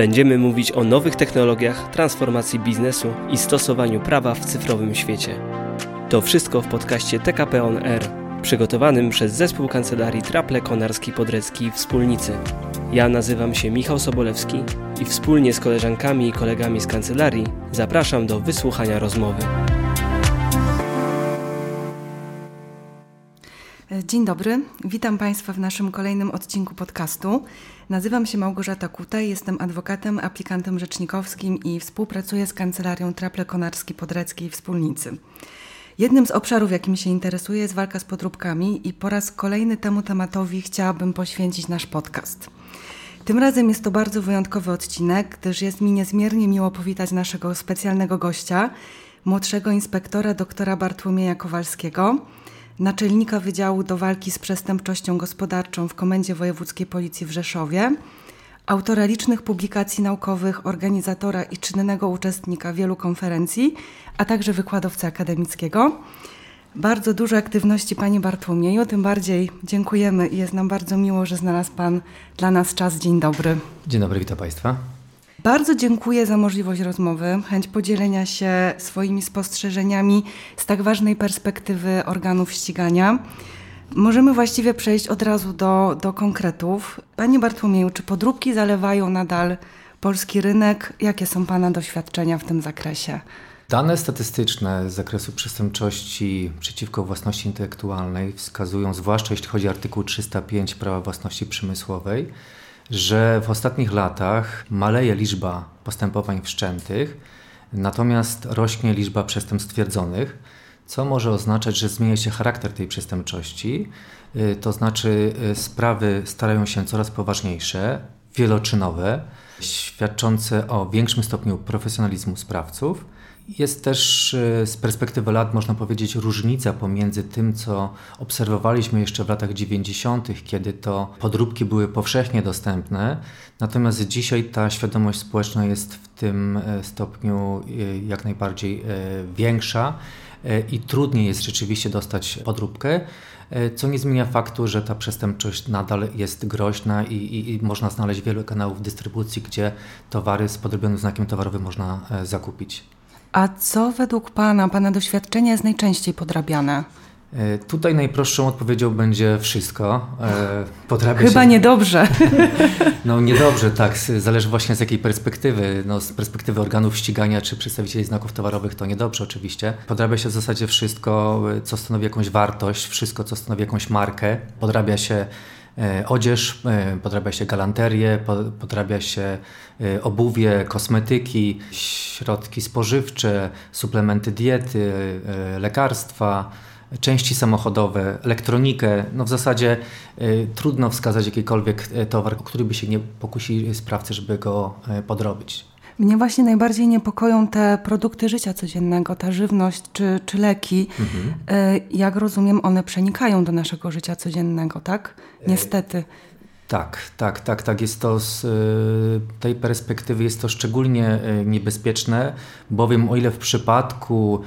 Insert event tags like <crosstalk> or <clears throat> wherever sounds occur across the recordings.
Będziemy mówić o nowych technologiach, transformacji biznesu i stosowaniu prawa w cyfrowym świecie. To wszystko w podcaście TKP On Air, przygotowanym przez zespół kancelarii Traple Konarski Podrecki Wspólnicy. Ja nazywam się Michał Sobolewski i wspólnie z koleżankami i kolegami z kancelarii zapraszam do wysłuchania rozmowy. Dzień dobry, witam Państwa w naszym kolejnym odcinku podcastu. Nazywam się Małgorzata Kutaj, jestem adwokatem, aplikantem rzecznikowskim i współpracuję z kancelarią Traple Konarski Podreckiej Wspólnicy. Jednym z obszarów, jakim się interesuję, jest walka z podróbkami i po raz kolejny temu tematowi chciałabym poświęcić nasz podcast. Tym razem jest to bardzo wyjątkowy odcinek, gdyż jest mi niezmiernie miło powitać naszego specjalnego gościa, młodszego inspektora doktora Bartłomieja Kowalskiego, naczelnika Wydziału do Walki z Przestępczością Gospodarczą w Komendzie Wojewódzkiej Policji w Rzeszowie, autora licznych publikacji naukowych, organizatora i czynnego uczestnika wielu konferencji, a także wykładowcy akademickiego. Bardzo dużo aktywności Panie Bartłomieju, tym bardziej dziękujemy i jest nam bardzo miło, że znalazł Pan dla nas czas. Dzień dobry. Dzień dobry, witam Państwa. Bardzo dziękuję za możliwość rozmowy, chęć podzielenia się swoimi spostrzeżeniami z tak ważnej perspektywy organów ścigania. Możemy właściwie przejść od razu do, do konkretów. Panie Bartłomieju, czy podróbki zalewają nadal polski rynek? Jakie są Pana doświadczenia w tym zakresie? Dane statystyczne z zakresu przestępczości przeciwko własności intelektualnej wskazują, zwłaszcza jeśli chodzi o artykuł 305 prawa własności przemysłowej, że w ostatnich latach maleje liczba postępowań wszczętych, natomiast rośnie liczba przestępstw stwierdzonych, co może oznaczać, że zmienia się charakter tej przestępczości. Y, to znaczy, y, sprawy starają się coraz poważniejsze, wieloczynowe, świadczące o większym stopniu profesjonalizmu sprawców jest też e, z perspektywy lat, można powiedzieć, różnica pomiędzy tym, co obserwowaliśmy jeszcze w latach 90., kiedy to podróbki były powszechnie dostępne, natomiast dzisiaj ta świadomość społeczna jest w tym e, stopniu e, jak najbardziej większa i trudniej jest rzeczywiście dostać podróbkę co nie zmienia faktu, że ta przestępczość nadal jest groźna i, i, i, można znaleźć wiele kanałów dystrybucji, gdzie towary z podrobionym znakiem towarowym można zakupić. A co według Pana, Pana doświadczenia jest najczęściej podrabiane? E, tutaj najprostszą odpowiedzią będzie wszystko. E, podrabia Chyba się... niedobrze. <laughs> No niedobrze, tak. Zależy właśnie z jakiej perspektywy. No, z perspektywy organów ścigania czy przedstawicieli znaków towarowych to niedobrze oczywiście. Podrabia się w zasadzie wszystko, co stanowi jakąś wartość, wszystko, co stanowi jakąś markę. Podrabia się E, odzież, e, podrabia się galanterię, podrabia się e, obuwie, kosmetyki, środki spożywcze, suplementy diety, lekarstwa, części samochodowe, elektronikę. No w zasadzie trudno wskazać jakikolwiek towar, który by się nie pokusili sprawcy, żeby go podrobić. Mnie właśnie najbardziej niepokoją te produkty życia codziennego, ta żywność czy, czy leki. Mhm. E, jak rozumiem, one przenikają do naszego życia codziennego, tak? E, Niestety. Tak, tak, tak, tak. Jest to z e, tej perspektywy jest to szczególnie niebezpieczne, bowiem o ile w przypadku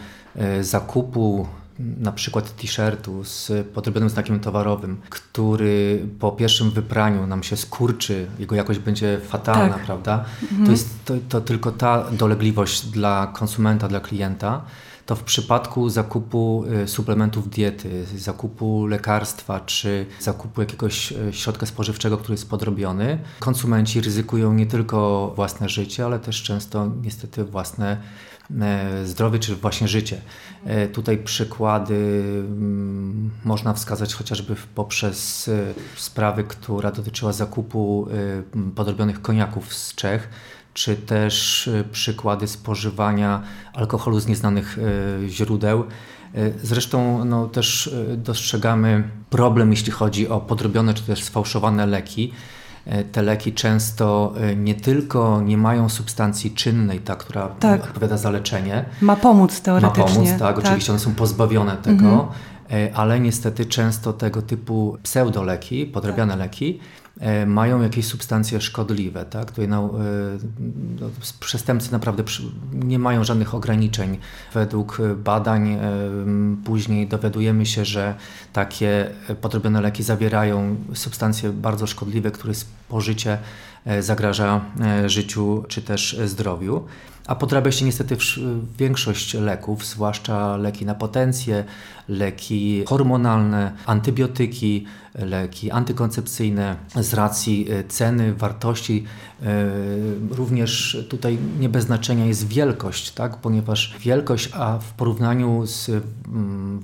zakupu na przykład t-shirtu z podrobionym znakiem towarowym, który po pierwszym wypraniu nam się skurczy, jego jakość będzie fatalna, tak. prawda? Mhm. To jest to, to tylko ta dolegliwość dla konsumenta, dla klienta to w przypadku zakupu y, suplementów diety, zakupu lekarstwa czy zakupu jakiegoś y, środka spożywczego, który jest podrobiony, konsumenci ryzykują nie tylko własne życie, ale też często niestety własne zdrowie czy właśnie życie. E, tutaj przykłady mm, można wskazać chociażby poprzez e, sprawę, która dotyczyła zakupu podrobionych koniaków z Czech, czy też przykłady spożywania alkoholu z nieznanych źródeł. Zresztą no, też dostrzegamy problem, jeśli chodzi o podrobione czy też sfałszowane leki. E, te leki często e, nie tylko nie mają substancji czynnej, ta, która tak. odpowiada za leczenie. Ma pomóc teoretycznie. Ma pomóc, tak, tak. oczywiście one są pozbawione tego, mhm. E, ale niestety często tego typu pseudoleki, podrabiane tak. leki, mają jakieś substancje szkodliwe. Tak? Tutaj no, no, przestępcy naprawdę nie mają żadnych ograniczeń. Według badań później dowiadujemy się, że takie podrobione leki zawierają substancje bardzo szkodliwe, które spożycie zagraża życiu czy też zdrowiu. A podrabia się niestety większość leków, zwłaszcza leki na potencję, leki hormonalne, antybiotyki, leki antykoncepcyjne z racji e, ceny, wartości. E, również tutaj nie bez znaczenia jest wielkość, tak? ponieważ wielkość, a w porównaniu z mm,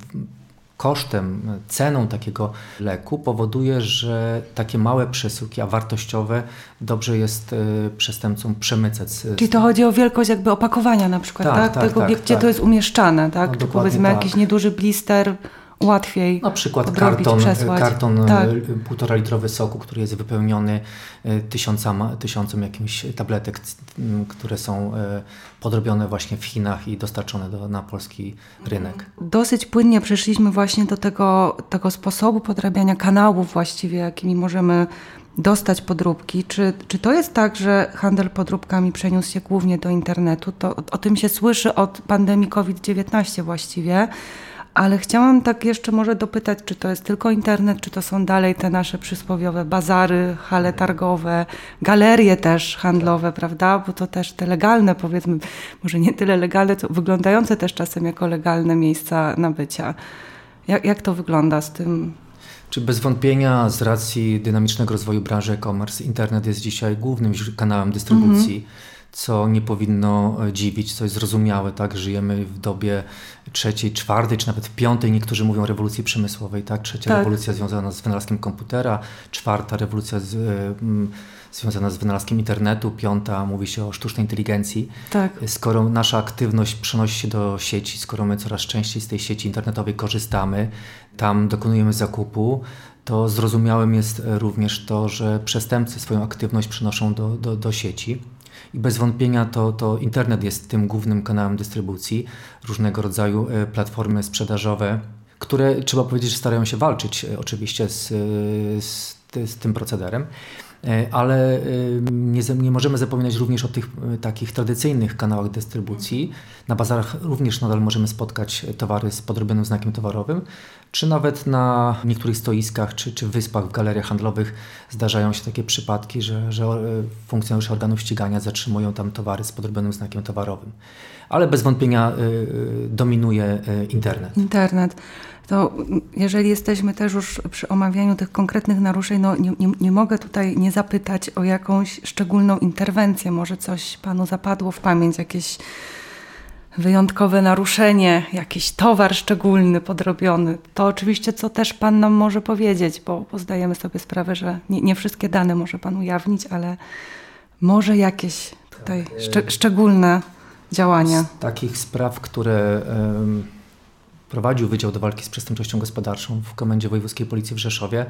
kosztem, ceną takiego leku powoduje, że takie małe przesyłki, a wartościowe, dobrze jest e, przestępcom przemycać. Czyli to chodzi o wielkość jakby opakowania na przykład, tak? tak? tak Tego, tak, gdzie tak. to jest umieszczane, tak? No, Czy powiedzmy tak. jakiś nieduży blister łatwiej Na przykład karton, przesłać. karton e, tak. półtora litrowy soku, który jest wypełniony e, tysiącama, tysiącem jakimś tabletek, które są e, podrobione właśnie w Chinach i dostarczone do, na polski rynek. Dosyć płynnie przeszliśmy właśnie do tego, tego sposobu podrabiania kanałów właściwie, jakimi możemy dostać podróbki. Czy, czy to jest tak, że handel podróbkami przeniósł się głównie do internetu? To, o tym się słyszy od pandemii COVID-19 właściwie. Ale chciałam tak jeszcze może dopytać, czy to jest tylko internet, czy to są dalej te nasze przysłowiowe bazary, hale targowe, galerie też handlowe, prawda? Bo to też te legalne, powiedzmy, może nie tyle legalne, co wyglądające też czasem jako legalne miejsca nabycia. Jak, jak to wygląda z tym? Czy bez wątpienia z racji dynamicznego rozwoju branży e-commerce internet jest dzisiaj głównym kanałem dystrybucji. -hmm co nie powinno e, dziwić, co jest zrozumiałe, tak? Żyjemy w dobie trzeciej, czwartej, czy nawet piątej, niektórzy mówią rewolucji przemysłowej, tak? Trzecia tak. rewolucja związana z wynalazkiem komputera, czwarta rewolucja z, y, związana z wynalazkiem internetu, piąta mówi się o sztucznej inteligencji. Tak. Skoro nasza aktywność przenosi się do sieci, skoro my coraz częściej z tej sieci internetowej korzystamy, tam dokonujemy zakupu, to zrozumiałym jest również to, że przestępcy swoją aktywność przenoszą do, do, do sieci. I bez wątpienia to, to internet jest tym głównym kanałem dystrybucji, różnego rodzaju e, platformy sprzedażowe, które trzeba powiedzieć, że starają się walczyć e, oczywiście z, z, z tym procederem. E, ale nie, nie, możemy zapominać również o tych takich tradycyjnych kanałach dystrybucji. Na bazarach również nadal możemy spotkać towary z podrobionym znakiem towarowym, czy nawet na niektórych stoiskach czy, czy wyspach w galeriach handlowych zdarzają się takie przypadki, że, że funkcjonariusze organów ścigania zatrzymują tam towary z podrobionym znakiem towarowym. Ale bez wątpienia y, y, dominuje y, internet. Internet. To jeżeli jesteśmy też już przy omawianiu tych konkretnych naruszeń, no nie, nie, nie mogę tutaj nie zapytać o jakąś szczególną interwencję. Może coś Panu zapadło w pamięć, jakieś wyjątkowe naruszenie, jakiś towar szczególny, podrobiony. To oczywiście, co też Pan nam może powiedzieć, bo, bo zdajemy sobie sprawę, że nie, nie, wszystkie dane może Pan ujawnić, ale może jakieś tutaj tak, szcz szczególne działania. Z takich spraw, które um, prowadził Wydział do Walki z Przestępczością Gospodarczą w Komendzie Wojewódzkiej Policji w Rzeszowie,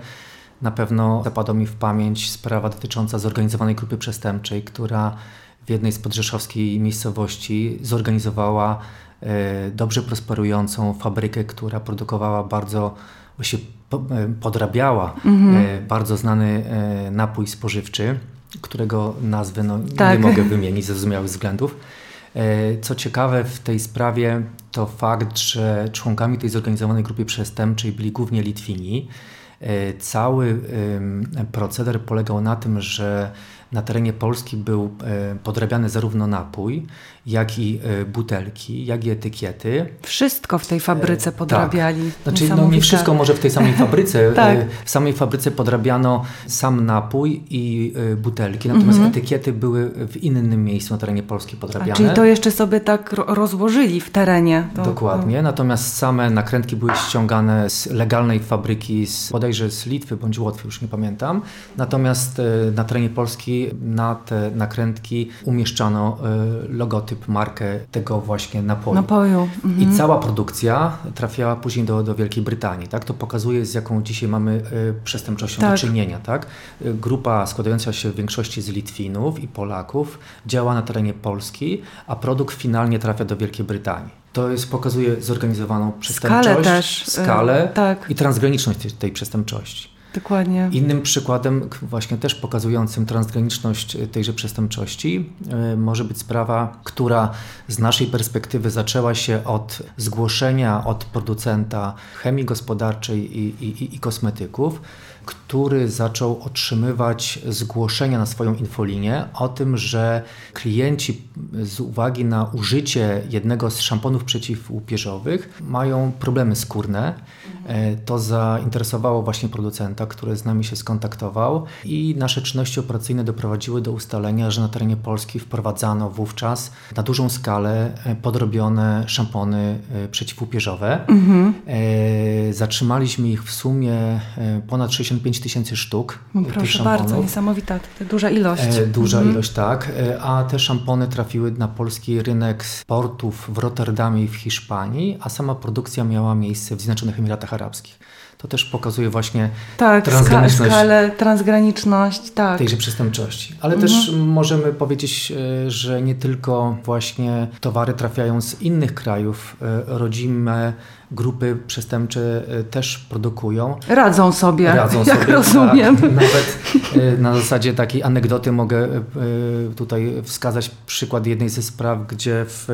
na pewno zapadła mi w pamięć sprawa dotycząca zorganizowanej grupy przestępczej, która w jednej z podrzeszowskiej miejscowości zorganizowała e, dobrze prosperującą fabrykę, która produkowała bardzo, się e, podrabiała mhm. E, bardzo znany napój spożywczy, którego nazwy no, tak. nie mogę wymienić ze zrozumiałych względów. Co ciekawe w tej sprawie to fakt, że członkami tej zorganizowanej grupy przestępczej byli głównie Litwini. Cały proceder polegał na tym, że na terenie Polski był e, podrabiany zarówno napój, jak i e, butelki, jak i etykiety. Wszystko w tej fabryce e, podrabiali. Tak. Znaczy, no nie wszystko może w tej samej fabryce. <laughs> tak. W samej fabryce podrabiano sam napój i butelki, natomiast mhm. etykiety były w innym miejscu na terenie Polski podrabiane. A czyli to jeszcze sobie tak rozłożyli w terenie. To... Dokładnie, natomiast same nakrętki były ściągane z legalnej fabryki, z, bodajże z Litwy bądź Łotwy, już nie pamiętam. Natomiast na terenie Polski na te nakrętki umieszczano e, logotyp, markę tego właśnie napoju. napoju. Mhm. I cała produkcja trafiała później do, do Wielkiej Brytanii. Tak? To pokazuje, z jaką dzisiaj mamy e, przestępczością tak. do czynienia. Tak? E, grupa składająca się w większości z Litwinów i Polaków działa na terenie Polski, a produkt finalnie trafia do Wielkiej Brytanii. To jest, pokazuje zorganizowaną przestępczość, skalę, też. skalę tak. i transgraniczność tej, tej przestępczości. Dokładnie. Innym przykładem, właśnie też pokazującym transgraniczność tejże przestępczości, y, może być sprawa, która z naszej perspektywy zaczęła się od zgłoszenia od producenta chemii gospodarczej i, i, i kosmetyków który zaczął otrzymywać zgłoszenia na swoją infolinię o tym, że klienci z uwagi na użycie jednego z szamponów przeciwłupieżowych mają problemy skórne. E, to zainteresowało właśnie producenta, który z nami się skontaktował i nasze czynności operacyjne doprowadziły do ustalenia, że na terenie Polski wprowadzano wówczas na dużą skalę e, podrobione szampony e, przeciwłupieżowe. Mhm. Zatrzymaliśmy ich w sumie ponad 60 65 tysięcy sztuk. No proszę bardzo, niesamowita, duża ilość. Duża mhm. ilość, tak. A te szampony trafiły na polski rynek z portów w Rotterdamie i w Hiszpanii, a sama produkcja miała miejsce w Zjednoczonych Emiratach Arabskich. To też pokazuje właśnie tak, transgraniczność. skalę, transgraniczność tak. tejże przestępczości. Ale mhm. też możemy powiedzieć, e, że nie tylko właśnie towary trafiają z innych krajów. E, rodzime grupy przestępcze e, też produkują. Radzą sobie, Radzą jak sobie, tak. rozumiem. Tak. Nawet na zasadzie takiej anegdoty mogę tutaj wskazać przykład jednej ze spraw, gdzie w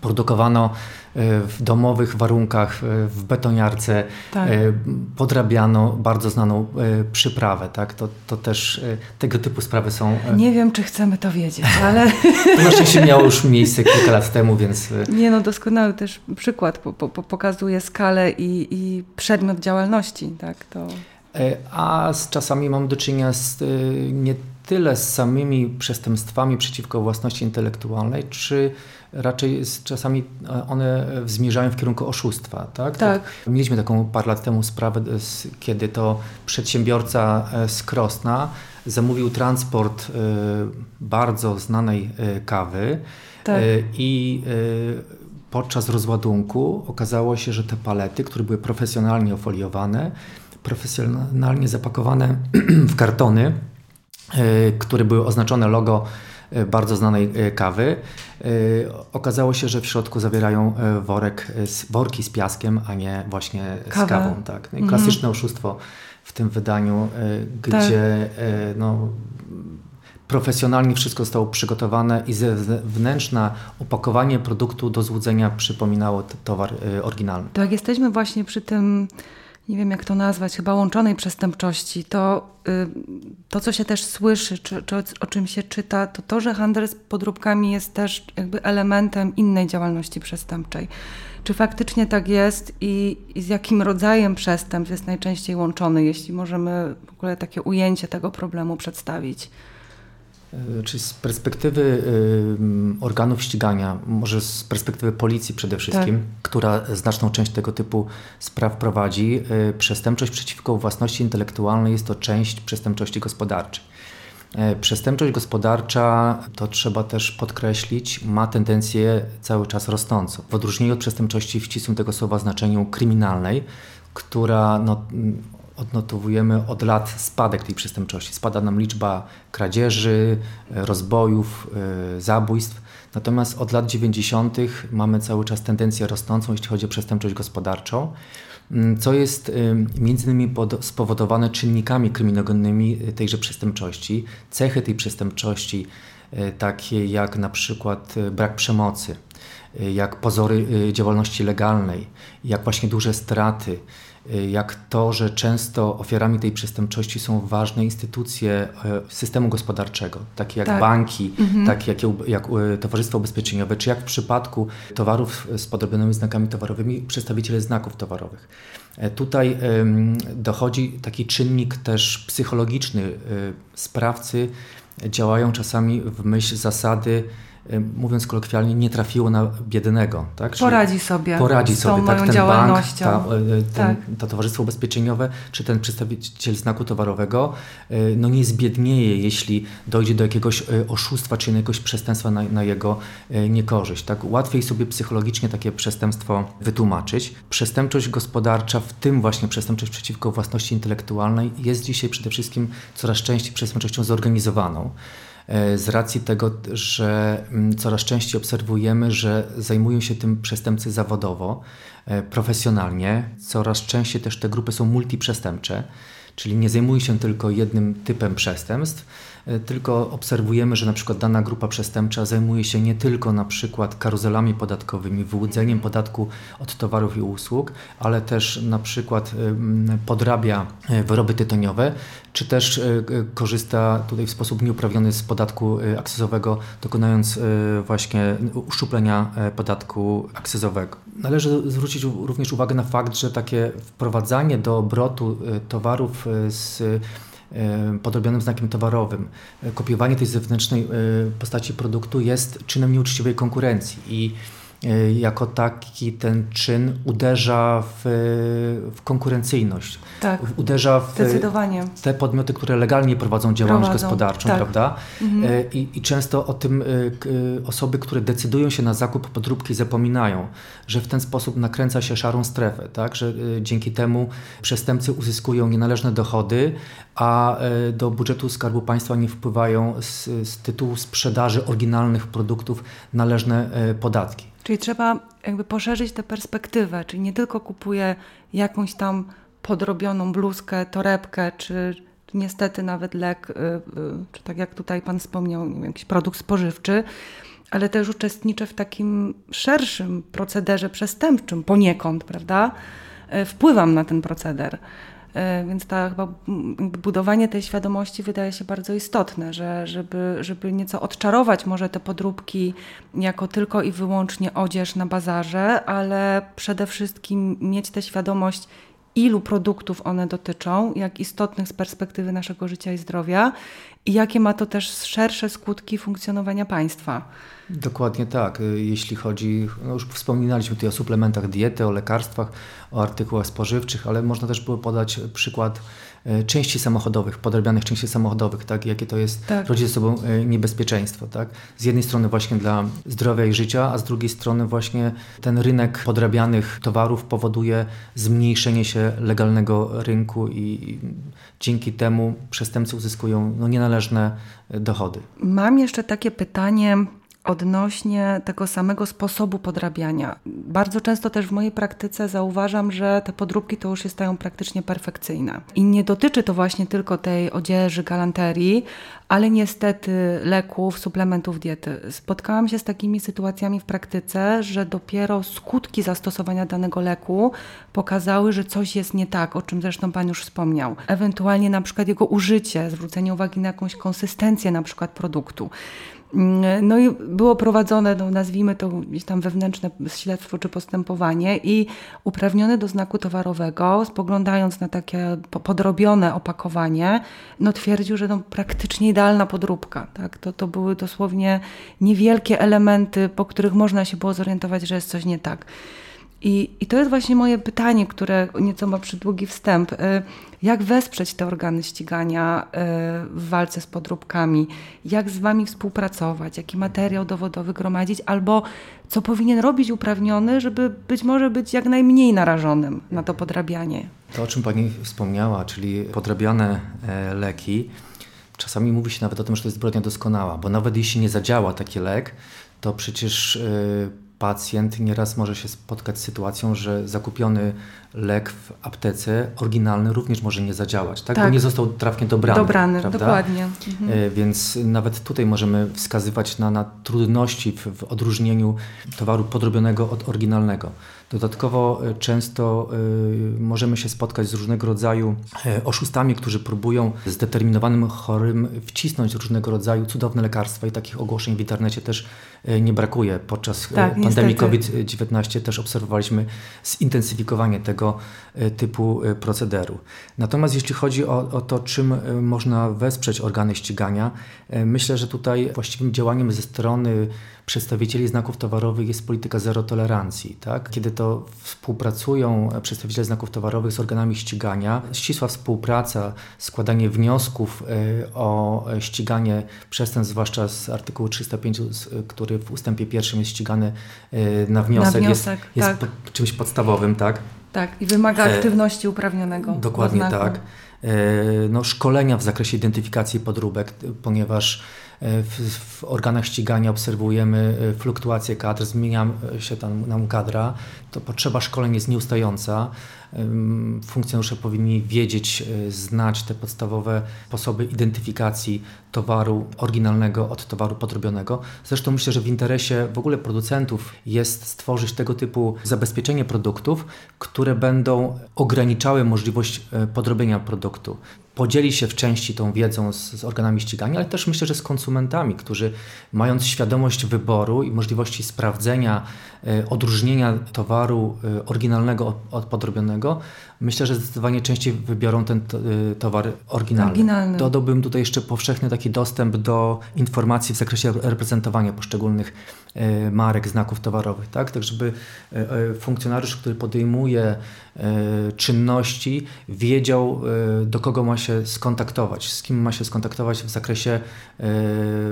produkowano e, w domowych warunkach, e, w betoniarce, tak. E, podrabiano bardzo znaną przyprawę. Tak? To, to też tego typu sprawy są. Nie wiem, czy chcemy to wiedzieć, <laughs> ale. To na szczęście miało już miejsce kilka lat temu, więc. Nie, no doskonały też przykład po, po, pokazuje skalę i, i przedmiot działalności. Tak? To... A z czasami mam do czynienia z nie tyle z samymi przestępstwami przeciwko własności intelektualnej, czy raczej z, czasami e, one zmierzają w kierunku oszustwa. Tak? tak. Mieliśmy taką parę lat temu sprawę, kiedy to przedsiębiorca e, z Krosna zamówił transport e, bardzo znanej kawy tak. i podczas rozładunku okazało się, że te palety, które były profesjonalnie ofoliowane, profesjonalnie zapakowane <clears throat> w kartony, które były oznaczone logo E, bardzo znanej e, kawy. E, okazało się, że w środku zawierają worek, worki z piaskiem, a nie właśnie z kawą. Tak. No klasyczne mhm. oszustwo w tym wydaniu, gdzie tak. no, profesjonalnie wszystko zostało przygotowane i zewnętrzne opakowanie produktu do złudzenia przypominało towar oryginalny. Tak, jesteśmy właśnie przy tym nie wiem jak to nazwać, chyba łączonej przestępczości, to y, to, co się też słyszy, czy, czy o czym się czyta, to to, że handel z podróbkami jest też jakby elementem innej działalności przestępczej. Czy faktycznie tak jest i, i z jakim rodzajem przestępstw jest najczęściej łączony, jeśli możemy w ogóle takie ujęcie tego problemu przedstawić? E, czy z perspektywy organów ścigania, może z perspektywy policji przede wszystkim, tak. która znaczną część tego typu spraw prowadzi, y, przestępczość przeciwko własności intelektualnej jest to część przestępczości gospodarczej. Y, przestępczość gospodarcza, to trzeba też podkreślić, ma tendencję cały czas rosnącą. W odróżnieniu od przestępczości w ścisłym tego słowa znaczeniu kryminalnej, która no, odnotowujemy od lat spadek tej przestępczości. Spada nam liczba kradzieży, rozbojów, e, zabójstw. Natomiast od lat 90. mamy cały czas tendencję rosnącą, jeśli chodzi o przestępczość gospodarczą, mm, co jest e, między innymi spowodowane czynnikami kryminogennymi tejże przestępczości. Cechy tej przestępczości, e, takie jak na przykład brak przemocy, jak pozory działalności legalnej, jak właśnie duże straty, jak to, że często ofiarami tej przestępczości są ważne instytucje e, systemu gospodarczego, takie jak tak. banki, mhm. takie jak, jak e, towarzystwa ubezpieczeniowe, czy jak w przypadku towarów z podrobionymi znakami towarowymi, przedstawiciele znaków towarowych. E, tutaj dochodzi taki czynnik też psychologiczny. Sprawcy działają czasami w myśl zasady mówiąc kolokwialnie, nie trafiło na biednego. Tak? Czyli poradzi sobie. Poradzi sobie, tak? Ten bank, ta, e, ten, tak. to towarzystwo ubezpieczeniowe, czy ten przedstawiciel znaku towarowego, no nie zbiednieje, jeśli dojdzie do jakiegoś oszustwa, czy jakiegoś przestępstwa na, na jego niekorzyść. Tak? Łatwiej sobie psychologicznie takie przestępstwo wytłumaczyć. Przestępczość gospodarcza, w tym właśnie przestępczość przeciwko własności intelektualnej, jest dzisiaj przede wszystkim coraz częściej przestępczością zorganizowaną. E, z racji tego, że mm, coraz częściej obserwujemy, że zajmują się tym przestępcy zawodowo, e, profesjonalnie. Coraz częściej też te grupy są multiprzestępcze, czyli nie zajmuje się tylko jednym typem przestępstw, E, tylko obserwujemy, że na przykład dana grupa przestępcza zajmuje się nie tylko na przykład karuzelami podatkowymi, wyłudzeniem podatku od towarów i usług, ale też na przykład podrabia e, wyroby tytoniowe, czy też e, korzysta tutaj w sposób nieuprawniony z podatku akcyzowego, dokonując właśnie uszczuplenia podatku akcyzowego. Należy zwrócić również uwagę na fakt, że takie wprowadzanie do obrotu towarów z E, podrobionym znakiem towarowym. E, kopiowanie tej zewnętrznej e, postaci produktu jest czynem nieuczciwej konkurencji i E, jako taki ten czyn uderza w, w konkurencyjność. Tak, uderza w te podmioty, które legalnie prowadzą działalność prowadzą, gospodarczą, tak. prawda? Mhm. E, I, I, często o tym e, osoby, które decydują się na zakup podróbki zapominają, że w ten sposób nakręca się szarą strefę, tak? że dzięki temu przestępcy uzyskują nienależne dochody, a do budżetu Skarbu Państwa nie wpływają z, z tytułu sprzedaży oryginalnych produktów należne podatki. Czyli trzeba jakby poszerzyć tę perspektywę, czyli nie tylko kupuję jakąś tam podrobioną bluzkę, torebkę, czy niestety nawet lek, y, y, czy tak jak tutaj Pan wspomniał, jakiś produkt spożywczy, ale też uczestniczę w takim szerszym procederze przestępczym poniekąd, prawda? Y, wpływam na ten proceder. E, więc ta chyba budowanie tej świadomości wydaje się bardzo istotne, że żeby, żeby nieco odczarować może te podróbki jako tylko i wyłącznie odzież na bazarze, ale przede wszystkim mieć tę świadomość, ilu produktów one dotyczą, jak istotnych z perspektywy naszego życia i zdrowia i jakie ma to też szersze skutki funkcjonowania państwa. Dokładnie tak. Jeśli chodzi, no już wspominaliśmy tutaj o suplementach diety, o lekarstwach, o artykułach spożywczych, ale można też było podać przykład części samochodowych, podrabianych części samochodowych, tak? jakie to jest, tak. rodzi ze sobą e, niebezpieczeństwo. Tak? Z jednej strony właśnie dla zdrowia i życia, a z drugiej strony właśnie ten rynek podrabianych towarów powoduje zmniejszenie się legalnego rynku i dzięki temu przestępcy uzyskują no, nienależne dochody. Mam jeszcze takie pytanie odnośnie tego samego sposobu podrabiania. Bardzo często też w mojej praktyce zauważam, że te podróbki to już się stają praktycznie perfekcyjne. I nie dotyczy to właśnie tylko tej odzieży, galanterii, ale niestety leków, suplementów diety. Spotkałam się z takimi sytuacjami w praktyce, że dopiero skutki zastosowania danego leku pokazały, że coś jest nie tak, o czym zresztą Pan już wspomniał. Ewentualnie na przykład jego użycie, zwrócenie uwagi na jakąś konsystencję na przykład produktu. No i było prowadzone, no nazwijmy to gdzieś tam wewnętrzne śledztwo czy postępowanie i uprawniony do znaku towarowego, spoglądając na takie podrobione opakowanie, no twierdził, że no praktycznie idealna podróbka. Tak? To, to były dosłownie niewielkie elementy, po których można się było zorientować, że jest coś nie tak. I, I to jest właśnie moje pytanie, które nieco ma przydługi wstęp. Y, jak wesprzeć te organy ścigania y, w walce z podróbkami? Jak z Wami współpracować? Jaki materiał dowodowy gromadzić? Albo co powinien robić uprawniony, żeby być może być jak najmniej narażonym na to podrabianie? To, o czym Pani wspomniała, czyli podrabiane e, leki, czasami mówi się nawet o tym, że to jest zbrodnia doskonała, bo nawet jeśli nie zadziała taki lek, to przecież e, pacjent nieraz może się spotkać z sytuacją, że zakupiony lek w aptece oryginalny również może nie zadziałać, tak? tak. Bo nie został trafnie dobrany. Dobrany, prawda? dokładnie. Mhm. E, więc nawet tutaj możemy wskazywać na, na trudności w, w odróżnieniu towaru podrobionego od oryginalnego. Dodatkowo e, często y, możemy się spotkać z różnego rodzaju oszustami, którzy próbują zdeterminowanym chorym wcisnąć różnego rodzaju cudowne lekarstwa i takich ogłoszeń w internecie też nie brakuje. Podczas tak, pandemii COVID-19 też obserwowaliśmy zintensyfikowanie tego e, typu e, procederu. Natomiast jeśli chodzi o, o to, czym e, można wesprzeć organy ścigania, myślę, że tutaj właściwym działaniem ze strony przedstawicieli znaków towarowych jest polityka zero tolerancji. Tak? Kiedy to współpracują przedstawiciele znaków towarowych z organami ścigania, ścisła współpraca, składanie wniosków o ściganie przestępstw, zwłaszcza z artykułu 305, który w ustępie pierwszym jest ścigany na wniosek, na wniosek jest, jest tak. czymś podstawowym. Tak? Tak, i wymaga e, aktywności uprawnionego. Dokładnie tak. E, no, szkolenia w zakresie identyfikacji podróbek, ponieważ e, w, w, organach ścigania obserwujemy fluktuację kadr, zmienia się tam nam kadra, to potrzeba szkoleń jest nieustająca. funkcjonariusze powinni wiedzieć, znać te podstawowe sposoby identyfikacji towaru oryginalnego od towaru podrobionego. Zresztą myślę, że w interesie w ogóle producentów jest stworzyć tego typu zabezpieczenie produktów, które będą ograniczały możliwość podrobienia produktu podzieli się w części tą wiedzą z, z, organami ścigania, ale też myślę, że z konsumentami, którzy mając świadomość wyboru i możliwości sprawdzenia, e, odróżnienia towaru e, oryginalnego od, od podrobionego, myślę, że zdecydowanie częściej wybiorą ten e, towar oryginalny. oryginalny. Dodałbym tutaj jeszcze powszechny taki dostęp do informacji w zakresie reprezentowania poszczególnych marek, znaków towarowych, tak, tak żeby funkcjonariusz, który podejmuje czynności, wiedział do kogo ma się skontaktować, z kim ma się skontaktować w zakresie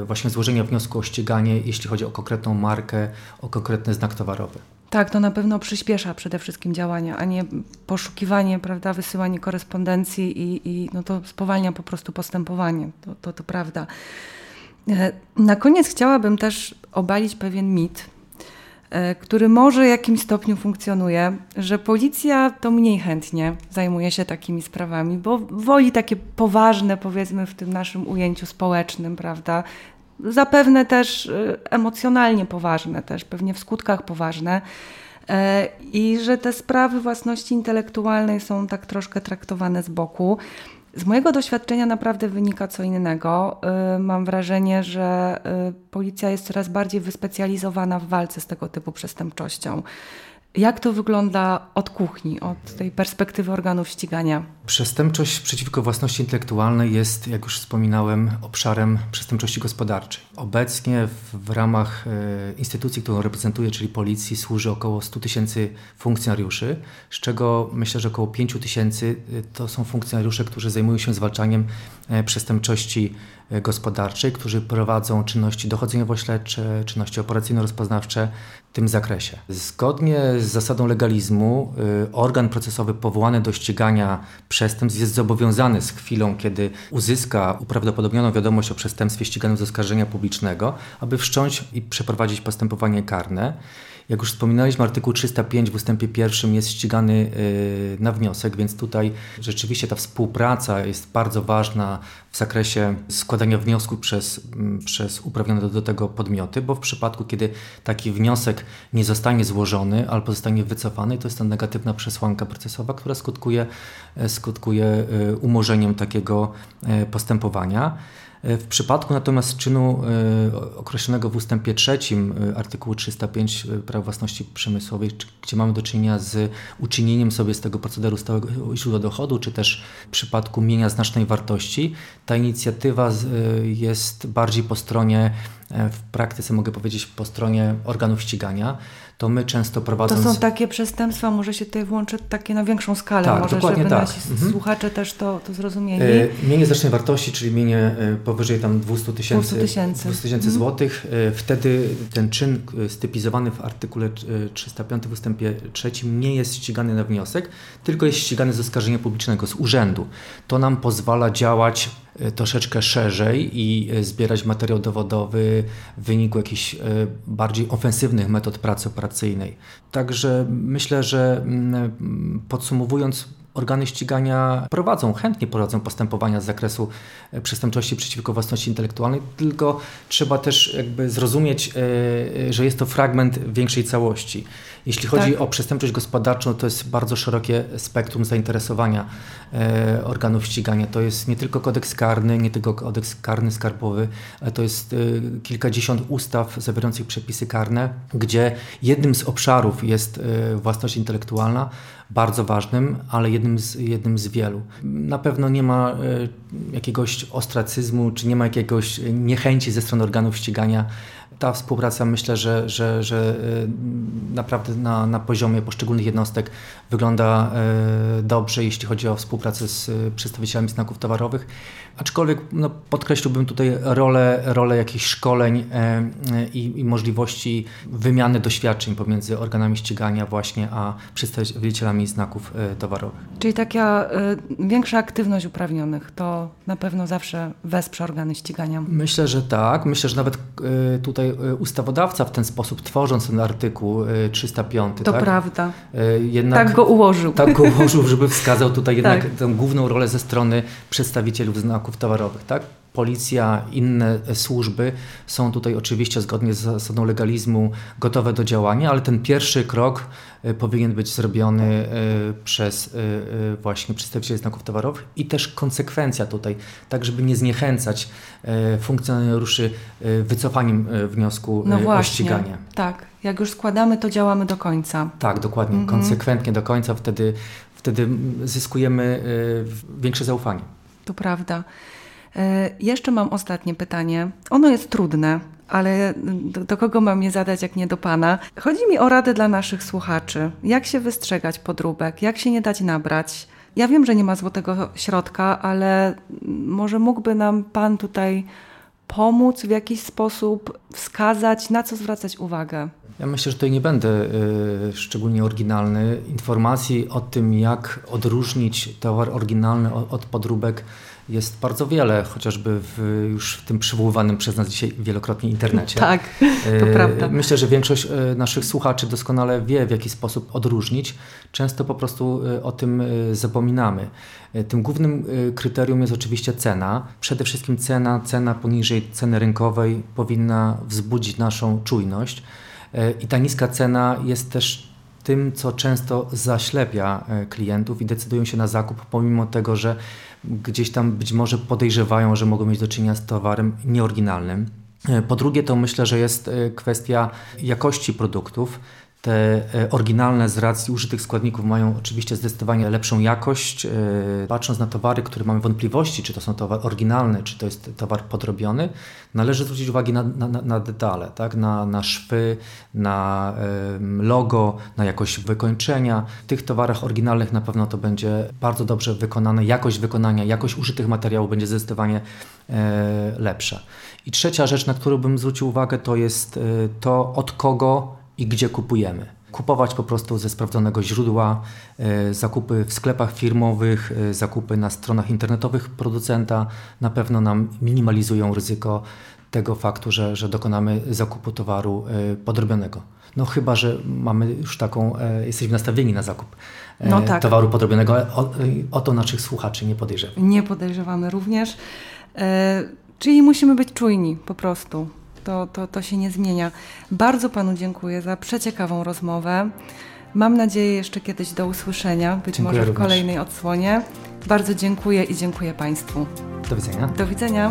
właśnie złożenia wniosku o ściganie, jeśli chodzi o konkretną markę, o konkretny znak towarowy. Tak, to na pewno przyspiesza przede wszystkim działania, a nie poszukiwanie, prawda, wysyłanie korespondencji i, i no to spowalnia po prostu postępowanie. To, to, to prawda. E, na koniec chciałabym też obalić pewien mit, E, który może w jakimś stopniu funkcjonuje, że policja to mniej chętnie zajmuje się takimi sprawami, bo woli takie poważne, powiedzmy w tym naszym ujęciu społecznym, prawda? Zapewne też e, emocjonalnie poważne, też pewnie w skutkach poważne. E, I że te sprawy własności intelektualnej są tak troszkę traktowane z boku. Z mojego doświadczenia naprawdę wynika co innego. Y, mam wrażenie, że y, policja jest coraz bardziej wyspecjalizowana w walce z tego typu przestępczością. Jak to wygląda od kuchni, od tej perspektywy organów ścigania? Przestępczość przeciwko własności intelektualnej jest, jak już wspominałem, obszarem przestępczości gospodarczej. Obecnie w, w ramach e, instytucji, którą reprezentuję, czyli policji, służy około 100 tysięcy funkcjonariuszy, z czego myślę, że około 5 tysięcy e, to są funkcjonariusze, którzy zajmują się zwalczaniem e, przestępczości E, gospodarczej, którzy prowadzą czynności dochodzeniowo-śledcze, czynności operacyjno-rozpoznawcze tym zakresie. Zgodnie z zasadą legalizmu e, organ procesowy powołany do ścigania przestępstw jest zobowiązany z chwilą, kiedy uzyska uprawdopodobnioną wiadomość o przestępstwie ściganym z oskarżenia publicznego, aby wszcząć i przeprowadzić postępowanie karne. Jak już wspominaliśmy, artykuł 305 w ustępie pierwszym jest ścigany y, na wniosek, więc tutaj rzeczywiście ta współpraca jest bardzo ważna w zakresie składania wniosków przez, przez uprawnione do tego podmioty, bo w przypadku, kiedy taki wniosek nie zostanie złożony albo zostanie wycofany, to jest to negatywna przesłanka procesowa, która skutkuje, skutkuje y, umorzeniem takiego y, postępowania. W przypadku natomiast czynu e, określonego w ustępie trzecim e, artykułu 305 e, praw własności przemysłowej, gdzie mamy do czynienia z uczynieniem sobie z tego procederu stałego źródła dochodu, czy też w przypadku mienia znacznej wartości, ta inicjatywa jest bardziej po stronie w praktyce mogę powiedzieć po stronie organów ścigania to my często prowadząc... To są takie przestępstwa, może się tutaj włączyć takie na większą skalę, tak, może dokładnie żeby tak. nasi mhm. słuchacze też to, to zrozumieli. E, mienie znacznej wartości, czyli mienie e, powyżej tam 200 tysięcy 200 tysięcy mhm. złotych, e, wtedy ten czyn stypizowany w artykule 305 w ustępie 3 nie jest ścigany na wniosek, tylko jest ścigany z oskarżenia publicznego, z urzędu. To nam pozwala działać E, troszeczkę szerzej i e, zbierać materiał dowodowy w wyniku jakichś e, bardziej ofensywnych metod pracy operacyjnej. Także myślę, że mm, podsumowując, organy ścigania prowadzą, chętnie prowadzą postępowania z zakresu przestępczości przeciwko własności intelektualnej, tylko trzeba też jakby zrozumieć, że jest to fragment większej całości. Jeśli chodzi tak. o przestępczość gospodarczą, to jest bardzo szerokie spektrum zainteresowania e, organów ścigania. To jest nie tylko kodeks karny, nie tylko kodeks karny skarbowy, ale to jest e, kilkadziesiąt ustaw zawierających przepisy karne, gdzie jednym z obszarów jest e, własność intelektualna, bardzo ważnym, ale jednym z, jednym z wielu. Na pewno nie ma e, jakiegoś ostracyzmu, czy nie ma jakiegoś niechęci ze strony organów ścigania ta współpraca myślę, że, że, że y, naprawdę na, na poziomie poszczególnych jednostek wygląda y, dobrze, jeśli chodzi o współpracę z y, przedstawicielami znaków towarowych. Aczkolwiek no, podkreśliłbym tutaj rolę, rolę jakichś szkoleń i, i możliwości wymiany doświadczeń pomiędzy organami ścigania właśnie a przedstawicielami znaków towarowych. Czyli taka większa aktywność uprawnionych to na pewno zawsze wesprze organy ścigania. Myślę, że tak. Myślę, że nawet tutaj ustawodawca w ten sposób, tworząc ten artykuł 305. To tak? prawda. Jednak, tak go ułożył. Tak go ułożył, żeby wskazał tutaj <laughs> jednak tak. tę główną rolę ze strony przedstawicieli znaków towarowych. Tak? Policja, inne służby są tutaj oczywiście zgodnie z zasadą legalizmu gotowe do działania, ale ten pierwszy krok e, powinien być zrobiony e, przez e, właśnie przedstawicieli znaków towarowych i też konsekwencja tutaj, tak żeby nie zniechęcać funkcjonariuszy wycofaniem wniosku no właśnie, o ściganie. Tak, jak już składamy, to działamy do końca. Tak, dokładnie, mhm. konsekwentnie do końca, wtedy, wtedy zyskujemy większe zaufanie. To prawda. E, jeszcze mam ostatnie pytanie. Ono jest trudne, ale do, do, kogo mam je zadać, jak nie do Pana? Chodzi mi o radę dla naszych słuchaczy. Jak się wystrzegać podróbek? Jak się nie dać nabrać? Ja wiem, że nie ma złotego środka, ale może mógłby nam Pan tutaj pomóc w jakiś sposób, wskazać, na co zwracać uwagę? Ja myślę, że tutaj nie będę y, szczególnie oryginalny. Informacji o tym, jak odróżnić towar oryginalny od, od podróbek jest bardzo wiele, chociażby w już w tym przywoływanym przez nas dzisiaj wielokrotnie internecie. Tak, to e, prawda. Myślę, że większość e, naszych słuchaczy doskonale wie, w jaki sposób odróżnić. Często po prostu e, o tym zapominamy. Tym głównym kryterium jest oczywiście cena. Przede wszystkim cena, cena poniżej ceny rynkowej powinna wzbudzić naszą czujność. I ta niska cena jest też tym, co często zaślepia klientów i decydują się na zakup, pomimo tego, że gdzieś tam być może podejrzewają, że mogą mieć do czynienia z towarem nieoryginalnym. E, po drugie, to myślę, że jest e, kwestia jakości produktów. Te e, oryginalne z racji użytych składników mają oczywiście zdecydowanie lepszą jakość. Patrząc na towary, które mamy wątpliwości, czy to są towary oryginalne, czy to jest towar podrobiony, należy zwrócić uwagę na, na, na detale, tak? na, na szwy, na logo, na jakość wykończenia. W tych towarach oryginalnych na pewno to będzie bardzo dobrze wykonane. Jakość wykonania, jakość użytych materiałów będzie zdecydowanie e, lepsza. I trzecia rzecz, na którą bym zwrócił uwagę, to jest e, to, od kogo i gdzie kupujemy. Kupować po prostu ze sprawdzonego źródła, e, zakupy w sklepach firmowych, e, zakupy na stronach internetowych producenta na pewno nam minimalizują ryzyko tego faktu, że, że dokonamy zakupu towaru e, podrobionego. No chyba, że mamy już taką, jesteśmy nastawieni na zakup no tak. towaru podrobionego. O, o to naszych słuchaczy nie podejrzewamy. Nie podejrzewamy również. Czyli musimy być czujni po prostu to, to, to się nie zmienia. Bardzo Panu dziękuję za przeciekawą rozmowę. Mam nadzieję jeszcze kiedyś do usłyszenia, być dziękuję może w również. kolejnej odsłonie. Bardzo dziękuję i dziękuję Państwu. Do widzenia. Do widzenia.